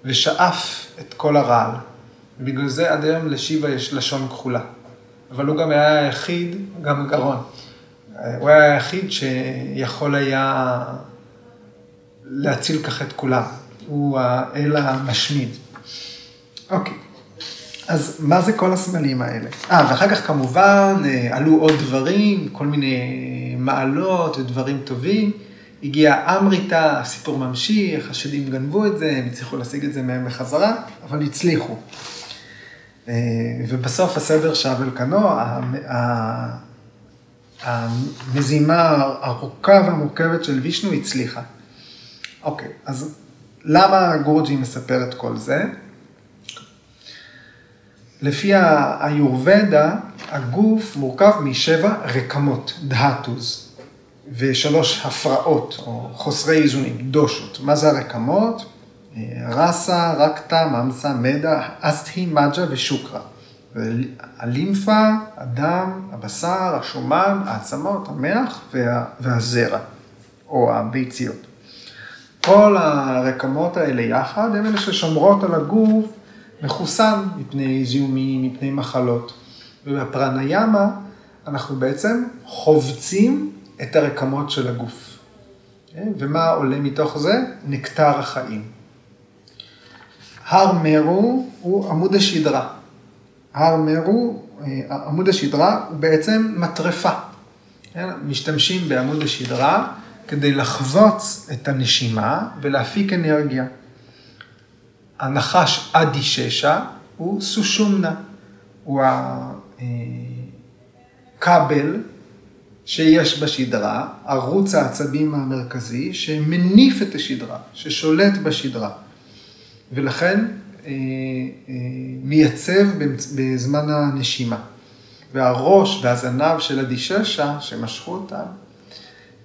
ושאף את כל הרעל. ובגלל זה עד היום לשיבה יש לשון כחולה. אבל הוא גם היה היחיד, גם גרון. הוא היה היחיד שיכול היה להציל ככה את כולם. הוא האל המשמיד. אוקיי, אז מה זה כל הסמלים האלה? אה, ואחר כך כמובן אה, עלו עוד דברים, כל מיני מעלות ודברים טובים. הגיע אמריטה, הסיפור ממשיך, השדים גנבו את זה, הם הצליחו להשיג את זה מהם בחזרה, אבל הצליחו. אה, ובסוף הסדר שב אל כנו, המזימה הארוכה והמורכבת של וישנו הצליחה. אוקיי, אז למה גורג'י מספר את כל זה? לפי היורבדה, הגוף מורכב משבע רקמות, דהטוז, ושלוש הפרעות, או חוסרי איזונים, דושות. מה זה הרקמות? רסה, רקטה, ממסה, מדה, אסטהי, מג'ה ושוקרה. הלימפה, הדם, הבשר, השומן, העצמות, המח וה, והזרע, או הביציות. כל הרקמות האלה יחד הם אלה ששומרות על הגוף מחוסן מפני זיהומים, מפני מחלות. ובפרניאמה אנחנו בעצם חובצים את הרקמות של הגוף. כן? ומה עולה מתוך זה? נקטר החיים. הר מרו הוא עמוד השדרה. הר מרו, אה, עמוד השדרה הוא בעצם מטרפה. כן? משתמשים בעמוד השדרה כדי לחבוץ את הנשימה ולהפיק אנרגיה. הנחש אדי ששה הוא סושומנה, הוא הכבל שיש בשדרה, ערוץ העצבים המרכזי, שמניף את השדרה, ששולט בשדרה. ולכן אה, אה, מייצב בזמן הנשימה. והראש והזנב של הדיששה, שמשכו אותם,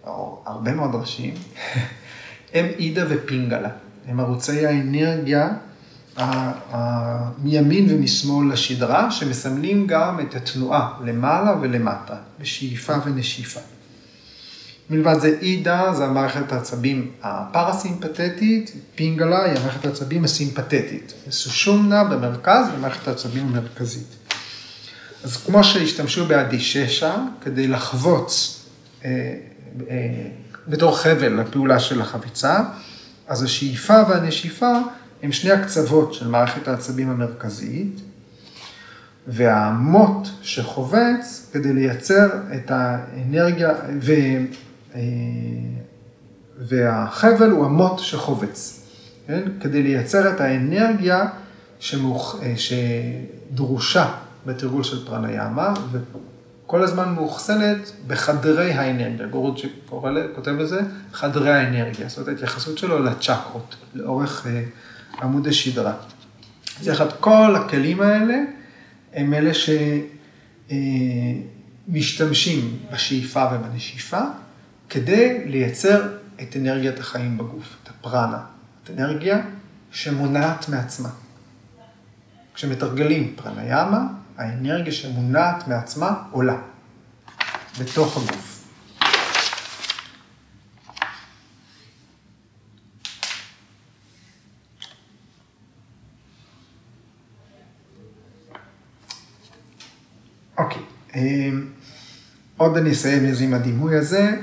או הרבה מאוד ראשים, הם אידה ופינגלה. הם ערוצי האנרגיה מימין ומשמאל לשדרה, שמסמלים גם את התנועה למעלה ולמטה, בשאיפה ונשיפה. מלבד זה אידה זה המערכת העצבים הפרסימפטית, פינגלה היא המערכת העצבים הסימפטית. סושומנה במרכז ומערכת העצבים המרכזית. אז כמו שהשתמשו באדיששה כדי לחבוץ אה, אה, בתור חבל לפעולה של החביצה, אז השאיפה והנשיפה הם שני הקצוות של מערכת העצבים המרכזית, והמוט שחובץ כדי לייצר את האנרגיה, ו, אה, והחבל הוא המוט שחובץ, כן? כדי לייצר את האנרגיה שמוכ... אה, שדרושה בתרגול של פרניאמה, כל הזמן מאוחסנת בחדרי האנרגיה. גורד שכותב לזה, חדרי האנרגיה. זאת אומרת, ההתייחסות שלו לצ'קרות, לאורך אה, עמוד השדרה. אז יחד כל הכלים האלה הם אלה שמשתמשים אה, בשאיפה ובנשיפה כדי לייצר את אנרגיית החיים בגוף, את הפרנה, את אנרגיה שמונעת מעצמה. כשמתרגלים פרניאמה, האנרגיה שמונעת מעצמה עולה בתוך הגוף. אוקיי, אה, עוד אני אסיים איזה עם הדימוי הזה.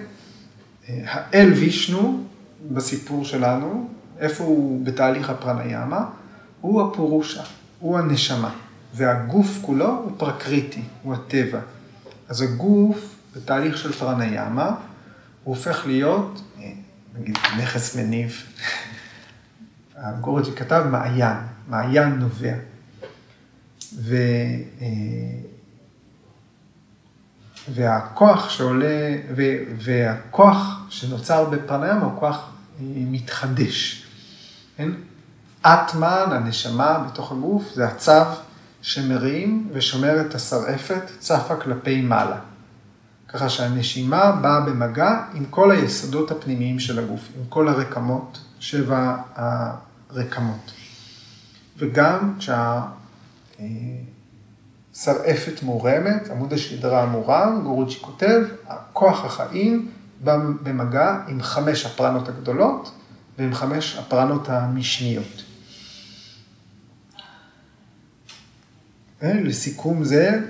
האל וישנו בסיפור שלנו, איפה הוא בתהליך הפרניאמה? הוא הפורושה, הוא הנשמה, והגוף כולו הוא פרקריטי, הוא הטבע. אז הגוף בתהליך של פרניאמה, הוא הופך להיות, נגיד, נכס מניב. גורג'י כתב מעיין, מעיין נובע. ו, והכוח שעולה, ו, והכוח שנוצר בפרניאמה הוא כוח מתחדש. כן? אטמן, הנשמה בתוך הגוף, זה הצו שמרים ושומר את השרעפת, צפה כלפי מעלה. ככה שהנשימה באה במגע עם כל היסודות הפנימיים של הגוף, עם כל הרקמות, שבע הרקמות. וגם כשהשרעפת מורמת, עמוד השדרה מורם, גורוצ'י כותב, כוח החיים בא במגע עם חמש הפרנות הגדולות ועם חמש הפרנות המשניות. לסיכום זה,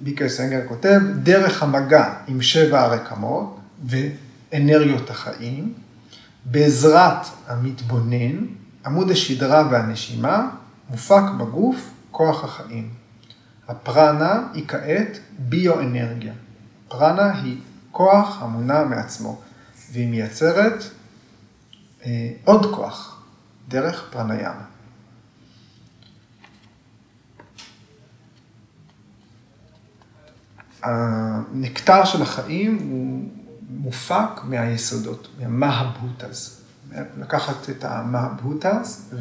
ביקר סנגר כותב, דרך המגע עם שבע הרקמות ואנרגיות החיים, בעזרת המתבונן, עמוד השדרה והנשימה, מופק בגוף כוח החיים. הפרנה היא כעת ביואנרגיה. פרנה היא כוח המונע מעצמו, והיא מייצרת אה, עוד כוח דרך פרניאמה. הנקטר של החיים הוא מופק מהיסודות, מהמהבהותז. לקחת את המהבהותז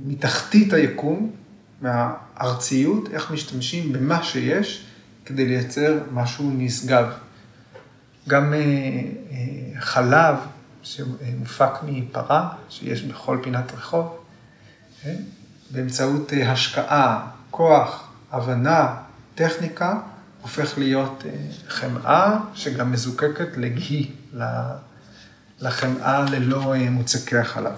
ומתחתית היקום, מהארציות, איך משתמשים במה שיש כדי לייצר משהו נשגב. גם אה, אה, חלב שמופק מפרה, שיש בכל פינת רחוב, כן? באמצעות אה, השקעה, כוח, הבנה, טכניקה, הופך להיות חמאה שגם מזוקקת לגהי, לחמאה ללא מוצקי החלב.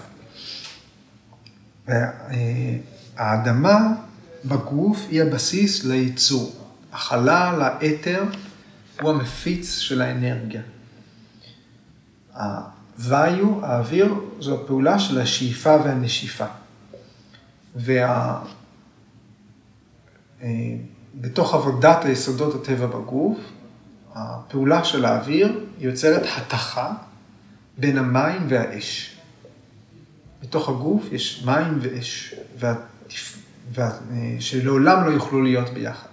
האדמה בגוף היא הבסיס לייצור. החלל, האתר, הוא המפיץ של האנרגיה. הוויו, האוויר, זו הפעולה של השאיפה והנשיפה. וה... אה, בתוך עבודת היסודות הטבע בגוף, הפעולה של האוויר יוצרת התכה בין המים והאש. בתוך הגוף יש מים ואש, וה... שלעולם לא יוכלו להיות ביחד.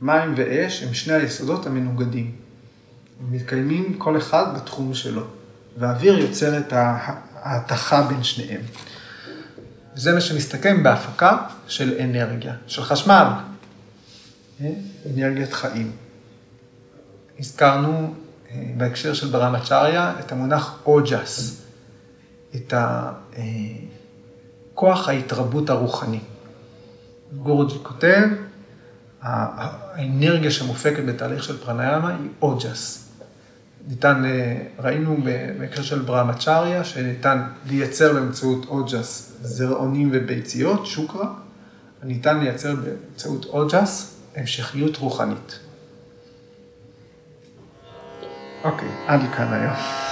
מים ואש הם שני היסודות המנוגדים. הם מתקיימים כל אחד בתחום שלו, והאוויר יוצר את ההתכה בין שניהם. וזה מה שמסתכם בהפקה של אנרגיה, של חשמל, אה? אנרגיית חיים. הזכרנו אה, בהקשר של ברמצ'ריה את המונח אוג'ס, את כוח ההתרבות הרוחני. גורג'י כותב, האנרגיה שמופקת בתהליך של פרניאמה היא אוג'ס. ניתן, ראינו בהקשר של ברמצ'ריה, שניתן לייצר באמצעות אוג'ס זרעונים וביציות, שוקרה, ניתן לייצר באמצעות אוג'ס המשכיות רוחנית. אוקיי, עד לכאן היום.